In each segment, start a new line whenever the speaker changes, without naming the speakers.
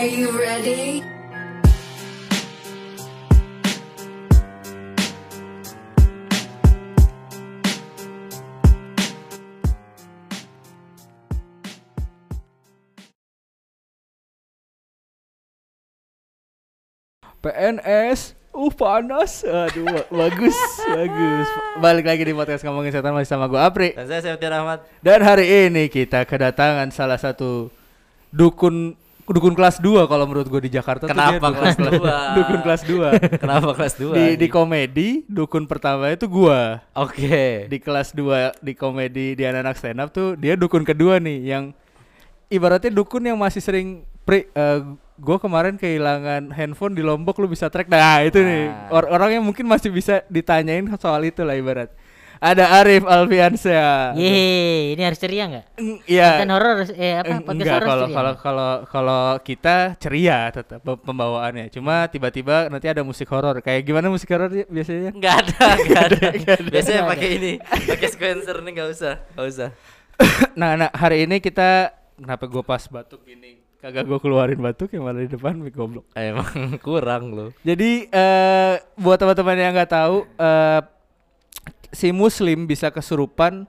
Are you ready?
PNS Uh panas Aduh ba- bagus Bagus Balik lagi di podcast ngomongin setan Masih sama gue Apri
Dan saya Septian Ahmad.
Dan hari ini kita kedatangan salah satu Dukun Dukun kelas 2 kalau menurut gue di Jakarta tuh dia
Kenapa
dukun
kelas dua?
Dukun kelas 2
Kenapa kelas 2?
di, di komedi Dukun pertama itu gua
Oke.
Di kelas 2 Di komedi Di anak-anak stand up tuh Dia dukun kedua nih Yang Ibaratnya dukun yang masih sering Pri eh, Gue kemarin kehilangan handphone di Lombok lu bisa track Nah itu nih
Nah.
Or- Orang yang mungkin masih bisa ditanyain soal itu lah ibarat Ada Arif Alfiansyah
Yeay, ini harus ceria nggak?
Eng- Iya
Kan horor eh apa
Eng-
podcast
Enggak kalau kalau kalau kalau kita ceria tetap pem- pembawaannya. Cuma tiba-tiba nanti ada musik horor. Kayak gimana musik horor biasanya?
Enggak ada, enggak ada. Biasanya
Nggak
pakai ini, pakai sequencer nih enggak usah, enggak usah.
nah, nah hari ini kita kenapa gue pas batuk ini kagak gue keluarin batuk yang malah di depan mic goblok.
Emang kurang loh.
Jadi eh buat teman-teman yang nggak tahu eh si muslim bisa kesurupan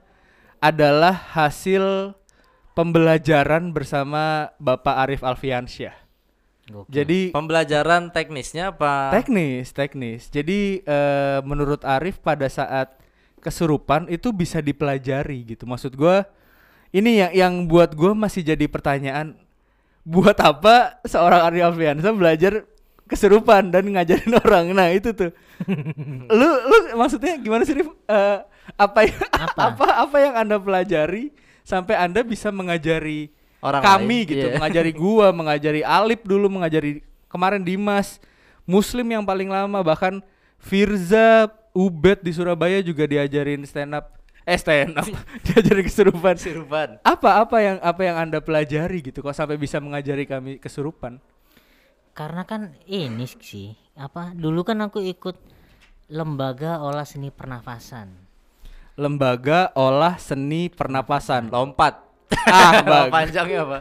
adalah hasil pembelajaran bersama Bapak Arif Alfiansyah.
Gokil.
Jadi
Pembelajaran teknisnya apa?
Teknis, teknis. Jadi eh, menurut Arif pada saat kesurupan itu bisa dipelajari gitu. Maksud gua ini yang yang buat gua masih jadi pertanyaan buat apa seorang Arif Alfiansa belajar kesurupan dan ngajarin orang. Nah, itu tuh. lu lu maksudnya gimana sih Rif? Eh, apa, yang-
Apa?
apa apa yang Anda pelajari sampai Anda bisa mengajari
Orang
kami
lain,
gitu,
iya.
mengajari gua, mengajari Alip dulu, mengajari kemarin Dimas, Muslim yang paling lama bahkan Firza Ubed di Surabaya juga diajarin stand up, eh stand up, diajarin kesurupan.
Kesurupan.
Apa apa yang apa yang anda pelajari gitu kok sampai bisa mengajari kami kesurupan?
Karena kan ini sih apa? Dulu kan aku ikut lembaga olah seni pernafasan.
Lembaga olah seni pernapasan.
Lompat.
Ah, bagus.
panjangnya apa?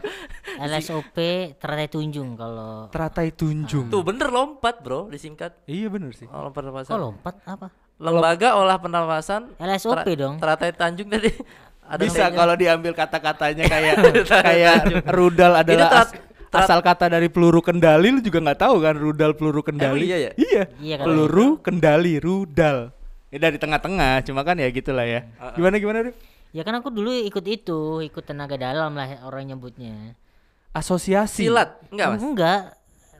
LSOP teratai tunjung kalau
Teratai tunjung.
Tuh bener lompat bro, disingkat.
Iya bener sih.
Oh, lompat pernapasan.
kok lompat apa?
Lembaga olah pernapasan.
LSOP
Tra-
dong.
Teratai Tanjung tadi. Ada
bisa kalau diambil kata-katanya kayak kayak rudal adalah
terat-
as-
terat-
asal kata dari peluru kendali lu juga nggak tahu kan rudal peluru kendali
iya ya?
iya,
Iya, kalau
peluru kendali rudal ya dari tengah-tengah cuma kan ya gitulah ya gimana gimana Rif?
Ya kan aku dulu ikut itu, ikut tenaga dalam lah orang nyebutnya.
asosiasi
silat. Enggak, Mas.
Enggak,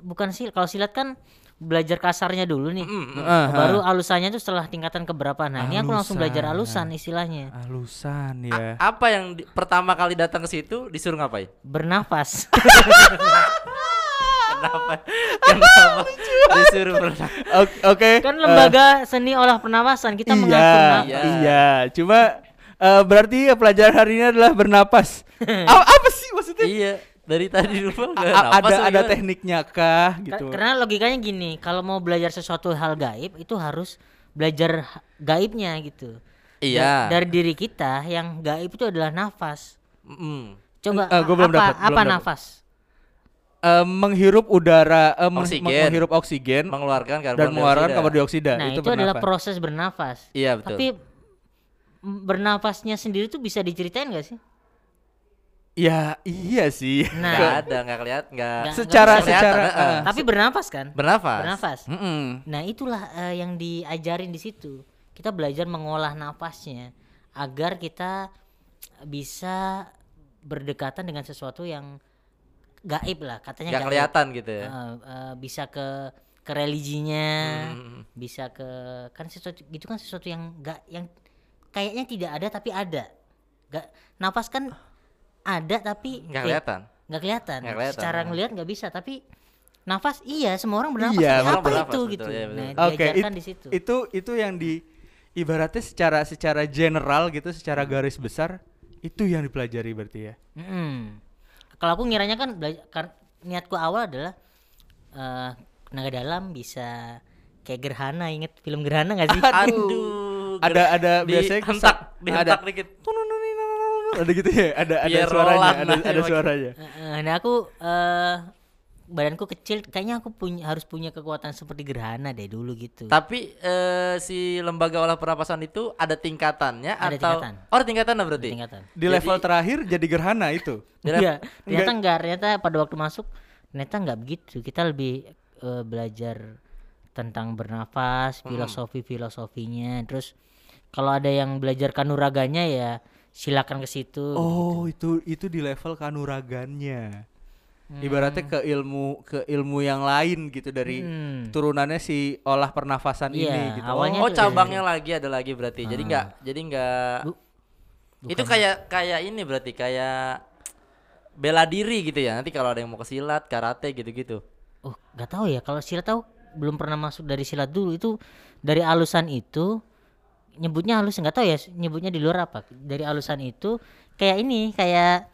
bukan silat. Kalau silat kan belajar kasarnya dulu nih.
Mm, mm.
Ah,
Baru alusannya tuh setelah tingkatan keberapa. Nah, ini aku langsung belajar
Alusan.
alusan istilahnya.
alusan
A-
ya
apa yang di- pertama kali datang ke situ disuruh ngapain?
Bernafas.
Kenapa? Kenapa disuruh berenang?
oke oke
kan
eh,
lembaga seni olah pernafasan kita
iya
nafas.
Iya.
iya cuma eh, berarti pelajaran hari ini adalah bernapas A- apa sih maksudnya
iya, dari tadi dulu
ada ada tekniknya kah
Ka-
gitu
Karena logikanya gini, kalau mau belajar sesuatu hal gaib itu harus belajar gaibnya gitu.
Iya.
Da- dari diri kita yang gaib itu adalah nafas.
Mm.
Coba
Eh, gua belum
apa
dapet, belum
apa
dapet.
nafas?
Eh, menghirup udara eh, meng-
Oksigen.
menghirup oksigen
mengeluarkan karbon
dan mengeluarkan karbon dioksida
Nah,
itu,
itu, adalah
bernafas.
proses bernafas.
Iya, betul.
Tapi bernafasnya sendiri tuh bisa diceritain gak sih?
Ya iya sih
Nah,
Enggak ada, enggak kelihatan, enggak.
Nggak-
secara
nggak bisa
secara
kelihatan,
eh,
tapi bernafas kan?
Bernafas.
Bernafas.
mm-mm.
Nah, itulah eh, yang diajarin di situ. Kita belajar mengolah nafasnya agar kita bisa berdekatan dengan sesuatu yang gaib lah, katanya gaib.
kelihatan gitu ya.
Eh, eh, bisa ke ke religinya,
Hmm.
bisa ke kan sesuatu gitu kan sesuatu yang enggak yang kayaknya tidak ada tapi ada. Gak nafas kan ada tapi
Enggak
eh,
kelihatan.
nggak kelihatan.
Nggak kelihatan,
Secara
nah.
ngelihat nggak bisa tapi nafas iya semua orang bernafas.
Iya,
orang
apa
bernafas,
itu
betul,
gitu.
iya, betul.
Nah,
Oke,
diajarkan
it-
di situ.
itu itu yang di ibaratnya secara secara general gitu, secara garis besar itu yang dipelajari berarti ya.
Mm-mm. Kalau aku ngiranya kan kar- niatku awal adalah eh tenaga dalam bisa kayak gerhana inget film gerhana gak sih?
Aduh.
Ada ada
di
biasanya
hentak, dihentak
ada
dikit.
Ada gitu ya, ada ada
Biar
suaranya, ada ada suaranya.
Nah aku eh badanku kecil kayaknya aku punya harus punya kekuatan seperti gerhana deh dulu gitu
Tapi eh, si lembaga olah pernapasan itu ada tingkatannya
Ada
atau
tingkatan.
Oh, ada tingkatan lah berarti.
tingkatan
Di level terakhir jadi gerhana itu.
Jadi-
Iya, ternyata enggak, ternyata pada waktu masuk ternyata enggak begitu. Kita lebih eh, belajar tentang bernafas, filosofi-filosofinya. Terus kalau ada yang belajar kanuraganya ya silakan ke situ.
Oh, itu itu di level kanuragannya. Ibaratnya ke ilmu ke ilmu yang lain gitu dari
Hmm.
turunannya si olah pernafasan
Iya,
ini gitu.
awalnya
Oh,
tuh
cabangnya lagi ada lagi berarti. Jadi enggak jadi enggak
Bu-
Itu kayak kayak ini berarti kayak bela diri gitu ya. Nanti kalau ada yang mau ke silat, karate gitu-gitu.
Oh, nggak tahu ya. Kalau silat tahu belum pernah masuk dari silat dulu itu dari alusan itu nyebutnya halus nggak tahu ya nyebutnya di luar apa. Dari alusan itu kayak ini kayak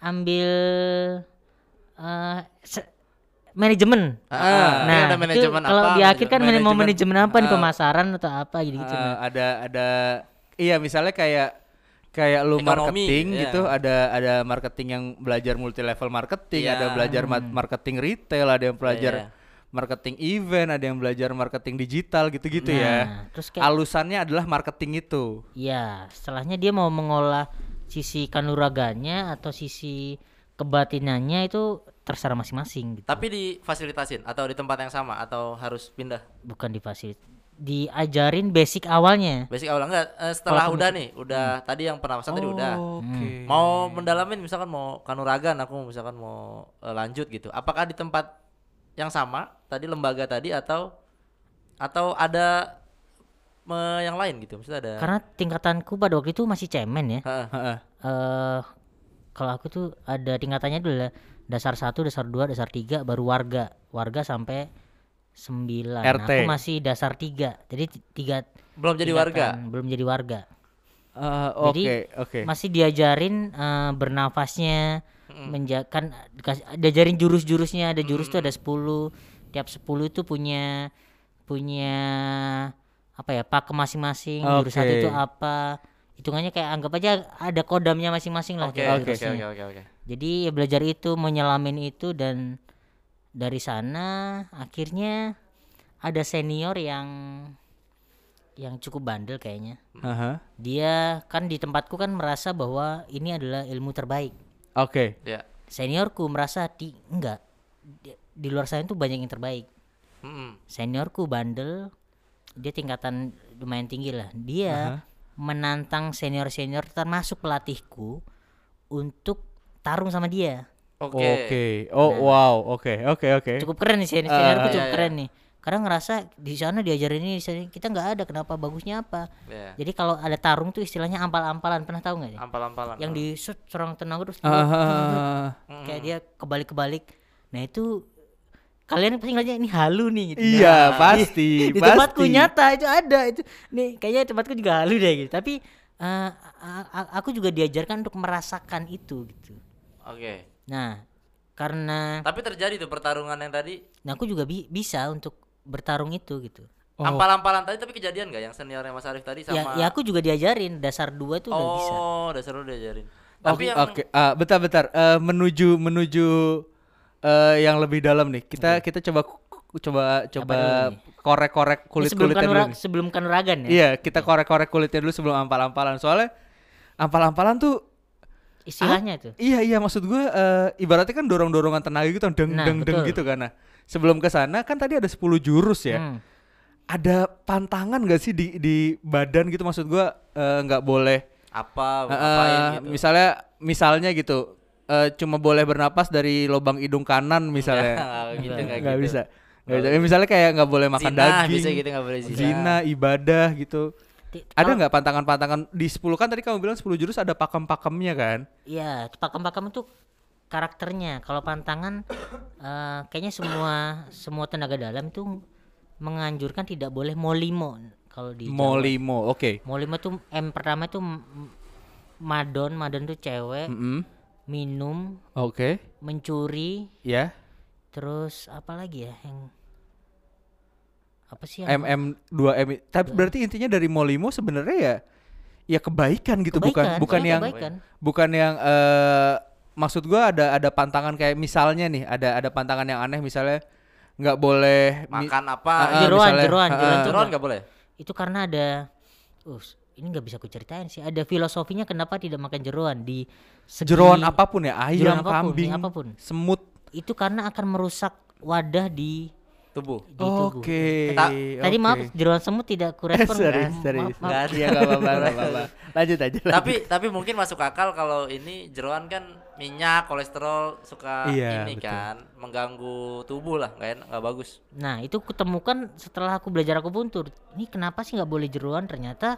ambil eh se- manajemen.
Ah, ini
nah,
ada
itu
manajemen
kalau
apa,
di akhir kan
manajemen-
mau manajemen apa nih
ah,
pemasaran atau apa gitu-gitu.
Eh,
nah.
ada ada iya misalnya kayak kayak lu
Ekonomi,
marketing
iya.
gitu ada ada marketing yang belajar multi level marketing
Iya.
ada belajar ma- marketing retail ada yang belajar
iya.
Marketing event ada yang belajar marketing digital gitu-gitu ya
Nah, terus kayak
alusannya adalah marketing itu
Iya, setelahnya dia mau mengolah sisi kanuraganya atau sisi kebatinannya itu terserah masing-masing gitu.
Tapi difasilitasin atau di tempat yang sama atau harus pindah?
Bukan difasit diajarin basic awalnya.
Basic awal enggak eh, setelah udah nih, udah tadi yang pernapasan tadi udah.
oke
Mau mendalamin misalkan mau kanuragan aku misalkan mau eh, lanjut gitu. Apakah di tempat yang sama tadi lembaga tadi atau atau ada me- yang lain gitu? Maksudnya ada
Karena tingkatanku pada waktu itu masih cemen ya. Eh kalau aku tuh ada tingkatannya dulu lah. Dasar 1, dasar 2, dasar 3 baru warga. Warga sampai 9. Nah,
RT.
aku masih dasar 3. Jadi ti- tiga
belum jadi warga.
belum jadi warga.
Eh,
Jadi,
oke oke
masih diajarin eh, bernafasnya menja kan dikas- diajarin jurus-jurusnya ada jurus tuh ada 10 tiap 10 itu punya punya apa ya pakem masing-masing jurus satu itu apa. Hitungannya kayak anggap aja ada kodamnya masing-masing lah
oke, oke,
jurusnya.
oke, oke, oke.
jadi ya belajar itu menyelamin itu dan dari sana akhirnya ada senior yang yang cukup bandel kayaknya.
Aha.
dia kan di tempatku kan merasa bahwa ini adalah ilmu terbaik
oke.
Ya.
seniorku merasa di enggak di, di luar sana tuh banyak yang terbaik.
Mm-mm.
seniorku bandel dia tingkatan lumayan tinggi lah. Dia menantang senior senior termasuk pelatihku untuk tarung sama dia.
Oke.
oke. Oh wow. Oke oke oke.
Cukup keren nih senior seniorku
iya,
cukup
iya.
keren nih karena ngerasa di sana diajarin ini di sana kita nggak ada kenapa bagusnya apa?
Ya.
jadi kalau ada tarung tuh istilahnya ampal-ampalan. Pernah tahu nggak sih?
Ampal-ampalan.
yang di shoot serang tenaga terus
Ah,
kayak dia kebalik-kebalik. Nah itu kalian pasti ngeliatnya ini halu nih gitu.
Iya,
Nah,
pasti,
di, di tempatku
pasti.
nyata itu ada itu. Nih kayaknya tempatku juga halu deh gitu. Tapi eh, a- aku juga diajarkan untuk merasakan itu gitu.
Oke.
nah karena
Tapi terjadi tuh pertarungan yang tadi.
Nah aku juga bi- bisa untuk bertarung itu gitu
Oh.
ampal-ampalan tadi tapi kejadian nggak yang seniornya Mas Arif tadi
ya
sama
ya aku juga diajarin dasar dua tuh udah bisa
Oh, dasar lu diajarin.
Oke,
Tapi yang
oke. Ah, bentar, bentar. Eh, menuju menuju eh, yang lebih dalam nih. Kita kita coba coba coba korek-korek kulit
sebelum
kulitnya dulu. nih.
sebelum kanuragan ya
Iya, kita korek-korek kulitnya dulu sebelum ampal-ampalan. Soalnya ampal-ampalan tuh
istilahnya tuh
iya iya maksud gua eh, ibaratnya kan dorong-dorongan tenaga gitu deng
Nah,
deng deng gitu kan. Nah, sebelum ke sana kan tadi ada 10 jurus ya.
Hmm.
Ada pantangan gak sih di di badan gitu maksud gua eh, nggak boleh
apa
eh,
gitu.
Misalnya misalnya gitu eh, cuma boleh bernapas dari lubang hidung kanan misalnya.
Gitu nggak gitu.
bisa. Nggak bisa. Misalnya kayak nggak boleh makan
Zina
daging.
bisa gitu nggak boleh zina.
Zina, ibadah gitu. Ada
kalau-
nggak pantangan-pantangan di 10 kan tadi kamu bilang 10 jurus ada pakem-pakemnya kan?
Iya, pakem-pakem itu karakternya. Kalau pantangan eh, kayaknya semua semua tenaga dalam itu menganjurkan tidak boleh molimo kalau di.
Molimo. Oke.
Molimo tuh M pertama itu m- m- madon, madon tuh cewek,
Mm-mm.
minum,
Oke.
mencuri,
Ya.
terus apa lagi ya yang apa sih yang
MM 2M. Tapi berarti intinya dari Molimo sebenarnya ya ya kebaikan gitu bukan
Kebaikan,
bukan
iya,
yang
kebaikan.
bukan yang eh maksud gua ada ada pantangan kayak misalnya nih, ada ada pantangan yang aneh misalnya nggak boleh
Makan apa?
Jeroan,
misalnya,
jeroan,
ah,
jeroan
ah.
tuh
Jeroan
nggak-
boleh.
itu karena ada uh, ini nggak bisa aku ceritain sih ada filosofinya kenapa tidak makan jeroan di segi-
jeroan apa pun ya, ayam,
apa pun,
kambing,
apa pun.
semut.
itu karena akan merusak wadah di
Tubuh.
di.
Oke.
Ta-
tadi
oke.
maaf jeroan semut tidak kurespon
serius,
kan?
serius.
Maaf, maaf.
Nggak ada.
Iya nggak apa-apa. Lanjut aja. lanjut.
tapi tapi mungkin masuk akal kalau ini jeroan kan minyak, kolesterol suka
Iya,
ini
betul.
kan mengganggu tubuh lah, enak, nggak bagus.
Nah itu kutemukan setelah aku belajar akupuntur. Ini kenapa sih nggak boleh jeruan? Ternyata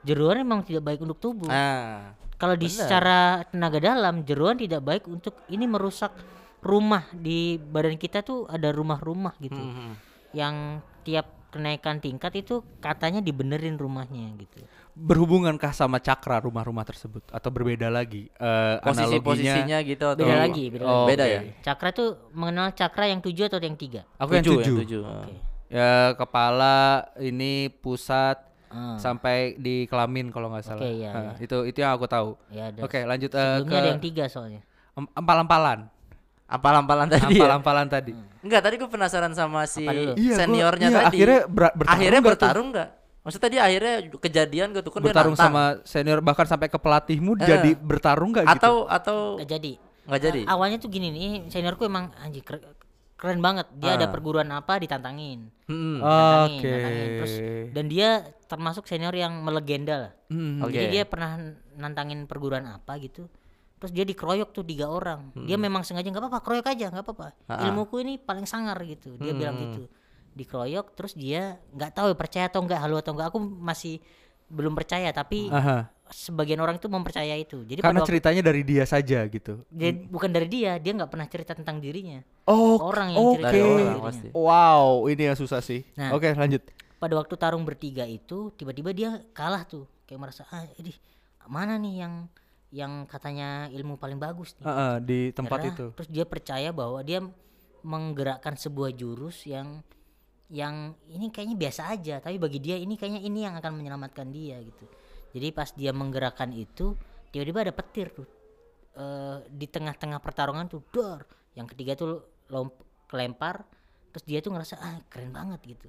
jeruan memang tidak baik untuk tubuh.
Nah,
Kalau di
bener.
secara tenaga dalam jeruan tidak baik untuk ini merusak rumah di badan kita tuh ada rumah-rumah gitu.
hmm.
Yang tiap kenaikan tingkat itu katanya dibenerin rumahnya gitu.
berhubungankah sama cakra rumah-rumah tersebut atau berbeda lagi eh, analoginya?
posisi-posisinya gitu atau
Beda lagi, beda
Oh,
beda
oke.
ya.
Cakra tuh mengenal cakra yang tujuh atau yang tiga?
Aku yang
Tujuh,
tujuh.
tujuh.
Oke.
Ya kepala ini pusat
Ah,
sampai di kelamin kalau nggak salah.
Oke, iya,
Ah, Itu itu yang aku tahu.
ya.
Oke lanjut eh,
Sebelumnya
ke
ada yang tiga soalnya.
em- empal-empalan.
Ampal-ampalan tadi. ya?
Empal-empalan tadi.
Enggak, tadi gue penasaran sama si
Apa?
Iya, gua-
seniornya
iya,
tadi.
akhirnya ber- bertarung
akhirnya bertarung nggak? Maksudnya tadi akhirnya kejadian gitu kan dia
bertarung
nantang.
sama senior bahkan sampai ke pelatihmu
Eh.
jadi bertarung nggak gitu?
atau atau
Nggak jadi.
nggak jadi.
A- awalnya tuh gini nih, seniorku emang anjir keren, keren banget. Dia ada
Ah.
perguruan apa ditantangin.
Hmm.
Tantangin,
Oke.
tantangin. Terus dan dia termasuk senior yang melegenda lah.
Hmm.
Oke.
Jadi dia pernah nantangin perguruan apa gitu. Terus dia dikeroyok tuh tiga orang. Dia memang sengaja nggak apa-apa, keroyok aja nggak apa-apa.
Ah.
Ilmuku ini paling sangar gitu. Dia bilang gitu. Dikeroyok terus dia nggak tahu ya, percaya atau nggak, halu atau nggak. Aku masih belum percaya tapi
Aha.
sebagian orang itu mempercaya itu. Jadi
Karena ceritanya dari dia saja gitu.
dia bukan dari dia, dia nggak pernah cerita tentang dirinya.
Oh,
Orang yang
oke.
cerita
Dari orang
dirinya.
pasti.
Wow, ini yang susah sih.
Nah.
Oke, lanjut.
Pada waktu tarung bertiga itu tiba-tiba dia kalah tuh, kayak merasa ah ini mana nih yang yang katanya ilmu paling bagus nih.
Heeh, di tempat
Karena
itu.
Terus dia percaya bahwa dia menggerakkan sebuah jurus yang yang ini kayaknya biasa aja, tapi bagi dia ini kayaknya ini yang akan menyelamatkan dia gitu. Jadi pas dia menggerakkan itu, tiba-tiba ada petir tuh eh, di tengah-tengah pertarungan tuh, dor. Yang ketiga tuh lomp kelempar, terus dia tuh ngerasa ah keren banget gitu.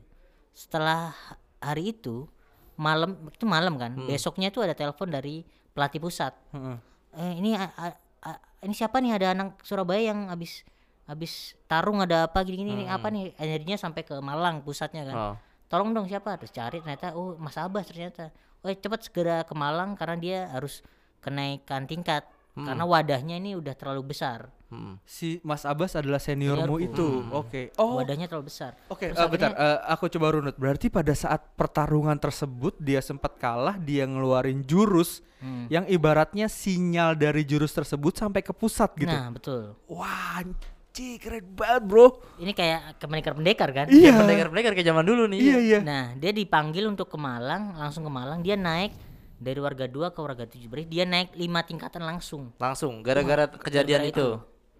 Setelah hari itu malam itu malam kan, besoknya tuh ada telepon dari pelatih pusat.
Heeh.
eh ini a- a- a- ini siapa nih? Ada anak Surabaya yang habis habis tarung ada apa gini-gini nih, apa nih? Energinya sampai ke Malang pusatnya kan.
Oh.
tolong dong siapa? Terus cari ternyata oh Mas Abbas ternyata. Oh cepat segera ke Malang karena dia harus kenaikan tingkat. Karena wadahnya ini udah terlalu besar
Hmm.
Si Mas Abbas adalah seniormu
Seniorku.
itu. Oke. Oh,
wadahnya terlalu besar
Oke,
Terus
eh, bentar. eh, aku coba runut. Berarti pada saat pertarungan tersebut dia sempat kalah, dia ngeluarin jurus
Hmm.
yang ibaratnya sinyal dari jurus tersebut sampai ke pusat gitu.
nah betul
Wah, anjing keren banget, Bro.
ini kayak kemenikar pendekar kan
Iya.
Pendekar-pendekar kayak zaman dulu nih.
Iya, iya.
Nah, dia dipanggil untuk ke Malang, langsung ke Malang. Dia naik dari warga 2 ke warga 7. Berarti dia naik 5 tingkatan langsung.
Langsung gara-gara kejadian
gara-gara
itu.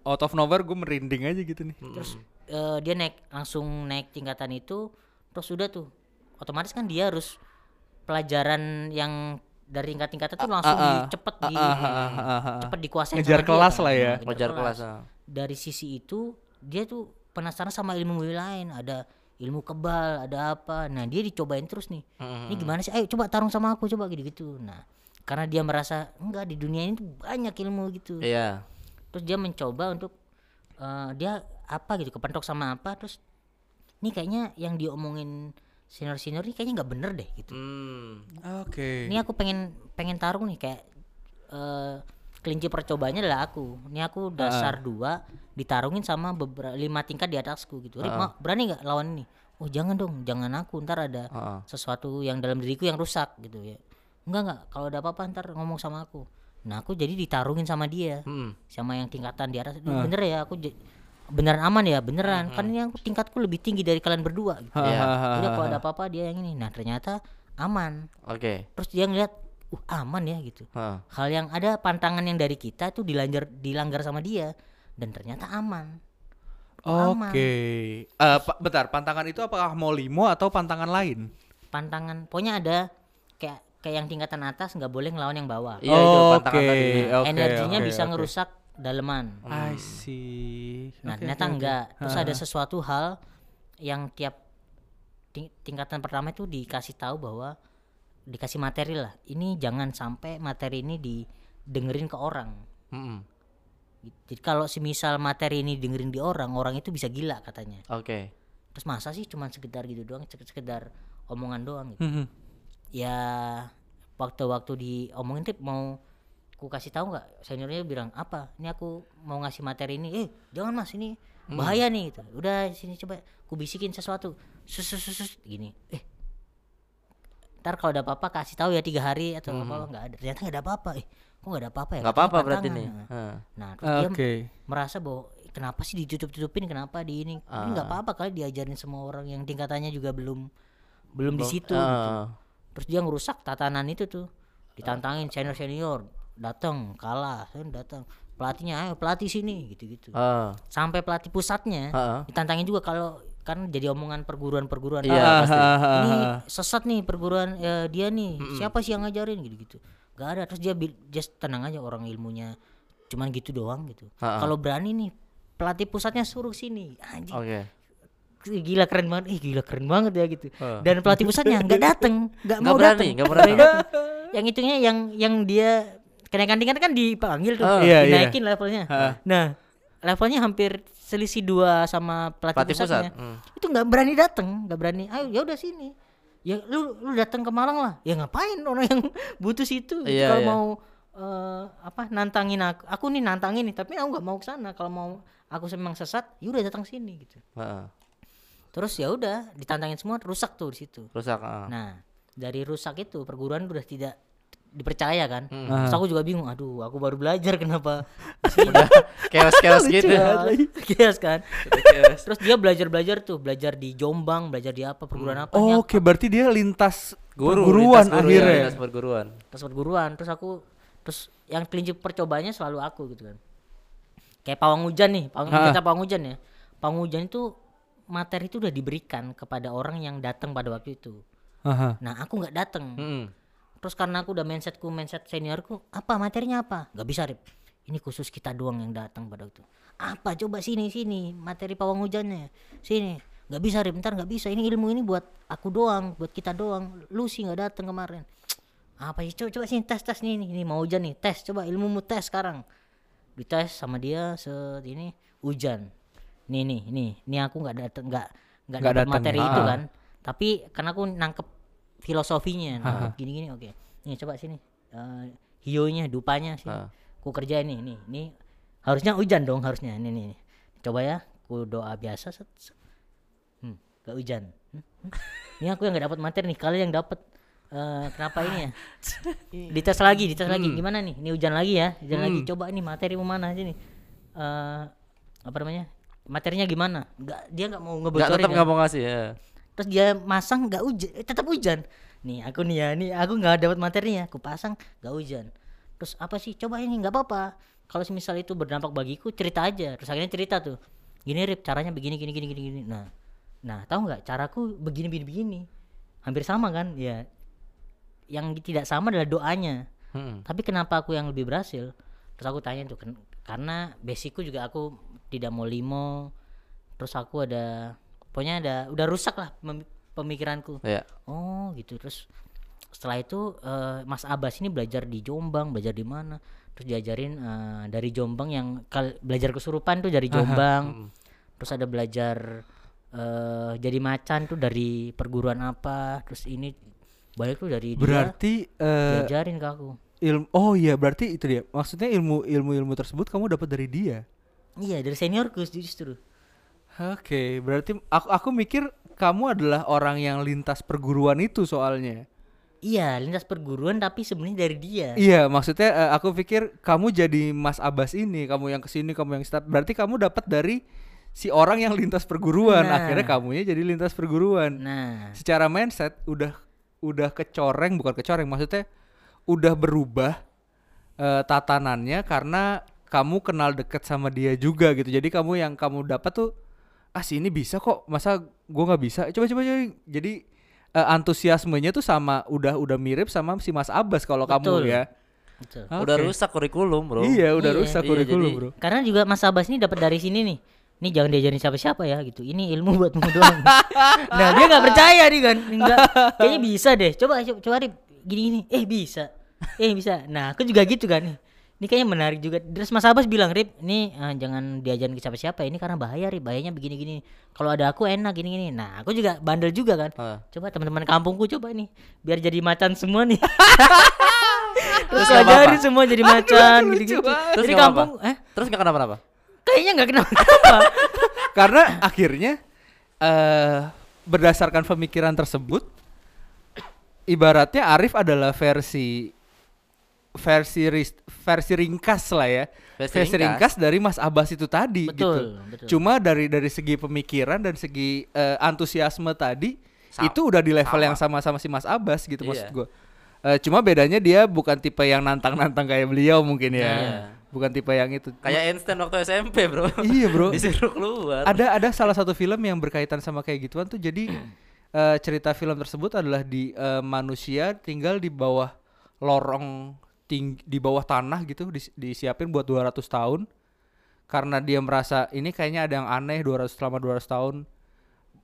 Out of nowhere gue merinding aja gitu nih.
Terus eh, dia naik langsung naik tingkatan itu, terus sudah tuh. Otomatis kan dia harus pelajaran yang dari tingkat-tingkatan tuh langsung
ah, ah.
di, cepet di
Ah, ah, ah, ah, ah.
cepet dikuasain
Ngejar
sama dia
kelas
kan.
lah ya.
Nah,
Ngejar kelas. ah.
Dari sisi itu dia tuh penasaran sama ilmu lain, ada ilmu kebal, ada apa. Nah, dia dicobain terus nih.
Hmm.
Ini gimana sih? Ayo coba tarung sama aku coba gitu-gitu. Nah, karena dia merasa enggak di dunia ini tuh banyak ilmu gitu.
Iya.
Terus dia mencoba untuk eh, dia apa gitu kepentok sama apa terus ini kayaknya yang diomongin senior-senior ini kayaknya nggak bener deh gitu.
Hmm.
Oke.
Ini aku pengen pengen tarung nih kayak eh kelinci percobanya adalah aku. Ini aku dasar dua ditarungin sama beberapa lima tingkat di atasku gitu. Rip, Ma, berani nggak lawan ini? Oh jangan dong, jangan aku ntar ada
Heeh.
sesuatu yang dalam diriku yang rusak gitu ya. Enggak enggak, kalau ada apa-apa ntar ngomong sama aku. Nah aku jadi ditarungin sama dia,
Hmm.
sama yang tingkatan di atas. "Duh, Bener ya aku beneran aman ya, beneran. Kan ini aku tingkatku lebih tinggi dari kalian berdua. Gitu.
Iya.
Udah kalau ada apa-apa dia yang ini. Nah ternyata aman.
Oke.
Terus dia ngeliat, uh aman ya gitu.
Heeh.
Hal yang ada pantangan yang dari kita tuh dilanggar dilanggar sama dia dan ternyata aman.
Oke.
aman.
Eh, pa- bentar, pantangan itu apakah mau limo atau pantangan lain?
Pantangan, pokoknya ada kayak kayak yang tingkatan atas nggak boleh ngelawan yang bawah.
Iya itu pantangan
Oke,
tadi.
oke,
Energinya
oke,
bisa
oke.
ngerusak daleman.
I see.
Nah,
Oke,
ternyata
oke.
enggak. Terus
Ha,
ada sesuatu hal yang tiap ting- tingkatan pertama itu dikasih tahu bahwa dikasih materi lah. Ini jangan sampai materi ini didengerin ke orang.
Mm-mm.
Jadi kalau semisal materi ini dengerin di orang, orang itu bisa gila katanya.
Oke.
Terus masa sih cuma sekedar gitu doang, sek- sekedar omongan doang gitu.
Mhm.
Ya waktu-waktu diomongin tuh mau ku kasih tahu nggak? Seniornya bilang apa? Ini aku mau ngasih materi ini. Eh jangan mas. Ini bahaya nih gitu. Udah sini coba ku bisikin sesuatu. Sus sus sus, sus, gini. Eh ntar kalau ada apa-apa kasih tahu ya tiga hari atau apa nggak ada. Ternyata nggak ada apa-apa. Eh kok nggak ada apa-apa ya?
Nggak apa-apa berarti nih.
Nah, nah terus dia
Oke.
merasa bahwa kenapa sih ditutup-tutupin? Kenapa di ini? Ini nggak apa-apa kali diajarin semua orang yang tingkatannya juga belum belum di situ gitu. Terus dia ngerusak tatanan itu tuh. Ditantangin senior senior datang kalah datang pelatihnya ayo pelatih sini gitu gitu
Ah.
sampai pelatih pusatnya
Ah.
ditantangin juga kalau kan jadi omongan perguruan-perguruan.
Iya,
Ah,
pasti.
ini sesat nih perguruan ya, dia nih. Siapa sih yang ngajarin gitu gitu gak ada. Terus dia just tenang aja orang ilmunya. Cuman gitu doang gitu.
Ha-ha.
kalau berani nih pelatih pusatnya suruh sini. Anjing.
Oke.
Gila keren banget ih gila keren banget ya gitu
Ah.
dan pelatih pusatnya nggak dateng nggak mau
berani,
dateng
nggak berani.
yang itunya yang yang dia kenaikan tingkat kan dipanggil tuh
Ah.
Iya, iya.
dinaikin levelnya nah levelnya hampir selisih dua sama pelatih,
Pelatih
pusatnya
pusat, hmm.
itu nggak berani dateng nggak berani ayo ya udah sini ya lu lu datang ke Malang lah ya ngapain orang yang butuh situ
Iya,
kalau
iya.
mau eh, apa nantangin aku aku nih nantangin nih tapi aku nggak mau ke sana kalau mau aku memang sesat ya udah datang sini gitu
Heeh.
Terus ya udah ditantangin semua rusak tuh di situ
Rusak. ah.
nah dari rusak itu perguruan udah tidak dipercaya kan
Hmm.
terus aku juga bingung aduh aku baru belajar kenapa
gitu.
Chaos kan
Chaos.
terus dia belajar belajar tuh belajar di Jombang belajar di apa perguruan apa ini
Oh, Oke, berarti dia lintas
Guru,
perguruan
lintas guru,
akhirnya.
ya,
ya?
lintas perguruan.
terus perguruan terus aku terus yang kelinci percobanya selalu aku gitu kan kayak pawang hujan nih pawang kita pawang hujan ya pawang hujan itu materi itu udah diberikan kepada orang yang datang pada waktu itu.
Aha.
nah aku nggak datang.
Mm-mm.
terus karena aku udah mindsetku mindset seniorku apa materinya apa? Nggak bisa Rip. Ini khusus kita doang yang datang pada waktu. Apa? Coba sini sini. Materi pawang hujannya. Sini. Nggak bisa Rip. Ntar nggak bisa. Ini ilmu ini buat aku doang buat kita doang. Lu sih nggak datang kemarin. Apa sih? Coba coba sini tes tes. Nih nih, ini mau hujan nih. Tes. Coba ilmumu tes sekarang. Dites sama dia set ini hujan nih nih nih ini aku nggak datang nggak nggak
Nggak
dapat materi
Ah.
itu kan. Tapi karena aku nangkep filosofinya nangkep gini gini oke. Nih coba sini Eh, hionya dupanya sini.
Ah.
ku kerjain nih nih. Ini harusnya hujan dong harusnya. Ini nih coba ya ku doa biasa set, set. Hmm, gak hujan. Hmm, hmm. ini aku yang nggak dapat materi nih kalian yang dapat Eh, kenapa ini ya? Dites lagi dites lagi. Gimana nih? Ini hujan lagi ya? Hujan lagi. Coba ini materi mau mana sini Eh apa namanya materinya gimana? Nggak dia nggak mau
Nggak
ngebocorin
tetap
kan?
nggak mau ngasih ya.
terus dia masang nggak hujan eh, tetap hujan. Nih aku nih ya nih aku nggak dapat materinya. Aku pasang nggak hujan. Terus apa sih? Coba ini nggak apa-apa. Kalau misal itu berdampak bagiku cerita aja. Terus akhirnya cerita tuh. Gini Rip caranya begini gini gini gini gini. Nah nah tahu nggak? Caraku begini begini begini. Hampir sama kan? Ya yang tidak sama adalah doanya.
Mm-mm.
tapi kenapa aku yang lebih berhasil? Terus aku tanya tuh "Ken- karena basicku juga aku tidak mau limo terus aku ada pokoknya ada udah rusak lah pemikiranku.
Ya.
oh gitu. Terus setelah itu eh, Mas Abbas ini belajar di Jombang belajar di mana? Terus diajarin eh, dari Jombang yang kal- belajar kesurupan tuh dari Jombang. Terus ada belajar eh, jadi macan tuh dari perguruan apa. Terus ini banyak tuh dari dia
Berarti eh,
diajarin ke aku.
ilmu Oh iya, berarti itu dia. Maksudnya ilmu ilmu-ilmu tersebut kamu dapat dari dia.
Iya dari seniorku justru
Oke, berarti aku aku mikir kamu adalah orang yang lintas perguruan itu soalnya.
iya lintas perguruan tapi sebenarnya dari dia
Iya, maksudnya eh, aku pikir kamu jadi Mas Abbas ini, kamu yang ke sini, kamu yang start. Berarti kamu dapat dari si orang yang lintas perguruan.
Nah.
Akhirnya kamunya jadi lintas perguruan.
nah
Secara mindset udah udah kecoreng, bukan kecoreng, maksudnya udah berubah eh, tatanannya karena kamu kenal deket sama dia juga gitu. Jadi kamu yang kamu dapat tuh ah si ini bisa kok, masa gua nggak bisa? Coba coba coba. Jadi eh, antusiasmenya tuh sama udah udah mirip sama si Mas Abbas kalau kamu ya.
Betul.
Udah
Oke.
rusak kurikulum, Bro.
Iya, udah
Iya.
rusak
Iya,
kurikulum,
jadi-
Bro.
Karena juga Mas Abbas ini dapat dari sini nih. Ini jangan diajarin siapa-siapa ya gitu. Ini ilmu buatmu doang. nah, dia nggak percaya nih kan. Enggak. Kayaknya bisa deh. Coba coba, coba. Gini-gini. Eh, bisa. Eh, bisa. Nah, aku juga gitu kan nih. Ini kayaknya menarik juga. Terus Mas Abbas bilang, "Rip, ini eh, jangan diajarin ke siapa-siapa. Ini karena bahaya, Rip. Bahayanya begini-gini. Kalau ada aku enak gini-gini." Nah, aku juga bandel juga kan.
Ah.
Coba teman-teman kampungku coba nih. Biar jadi macan semua nih. Terus ajarin semua jadi macan gitu-gitu.
Terus nggak
kampung,
apa-apa?
eh
Terus nggak kenapa-napa?
kayaknya nggak kenapa-kenapa.
Karena akhirnya eh berdasarkan pemikiran tersebut ibaratnya Arif adalah versi versi ris- versi ringkas lah ya.
Versi
Versi, ringkas. dari Mas Abbas itu tadi
Betul,
gitu.
betul.
Cuma dari dari segi pemikiran dan segi eh, antusiasme tadi
Sa-
itu udah di level
sama.
yang sama-sama si Mas Abbas gitu maksud
Iya.
gua. Eh, cuma bedanya dia bukan tipe yang nantang-nantang kayak beliau mungkin ya.
Iya.
Bukan tipe yang itu.
Kayak Einstein waktu SMP, Bro.
Iya, bro.
Disuruh keluar.
ada ada salah satu film yang berkaitan sama kayak gituan tuh jadi eh, cerita film tersebut adalah di eh, manusia tinggal di bawah lorong ting di bawah tanah gitu dis- disiapin buat 200 tahun. Karena dia merasa ini kayaknya ada yang aneh 200 selama 200 tahun.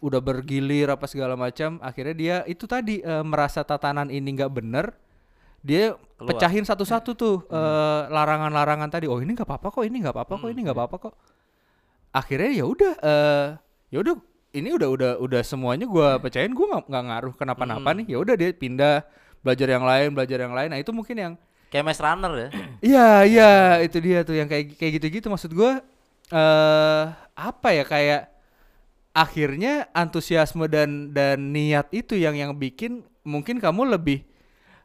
Udah bergilir apa segala macam. Akhirnya dia itu tadi eh, merasa tatanan ini nggak bener dia
Keluar.
pecahin satu-satu tuh eh, larangan-larangan tadi. Oh ini nggak apa-apa kok ini nggak apa-apa kok ini nggak apa-apa kok. Akhirnya ya udah eh ya udah ini udah udah udah semuanya gua percayain gua nggak nggak ngaruh kenapa-napa nih. Ya udah dia pindah belajar yang lain belajar yang lain. Nah itu mungkin yang
Kayak Maze Runner ya.
iya iya itu dia tuh yang kayak kayak gitu-gitu maksud gua eh apa ya kayak akhirnya antusiasme dan dan niat itu yang yang bikin mungkin kamu lebih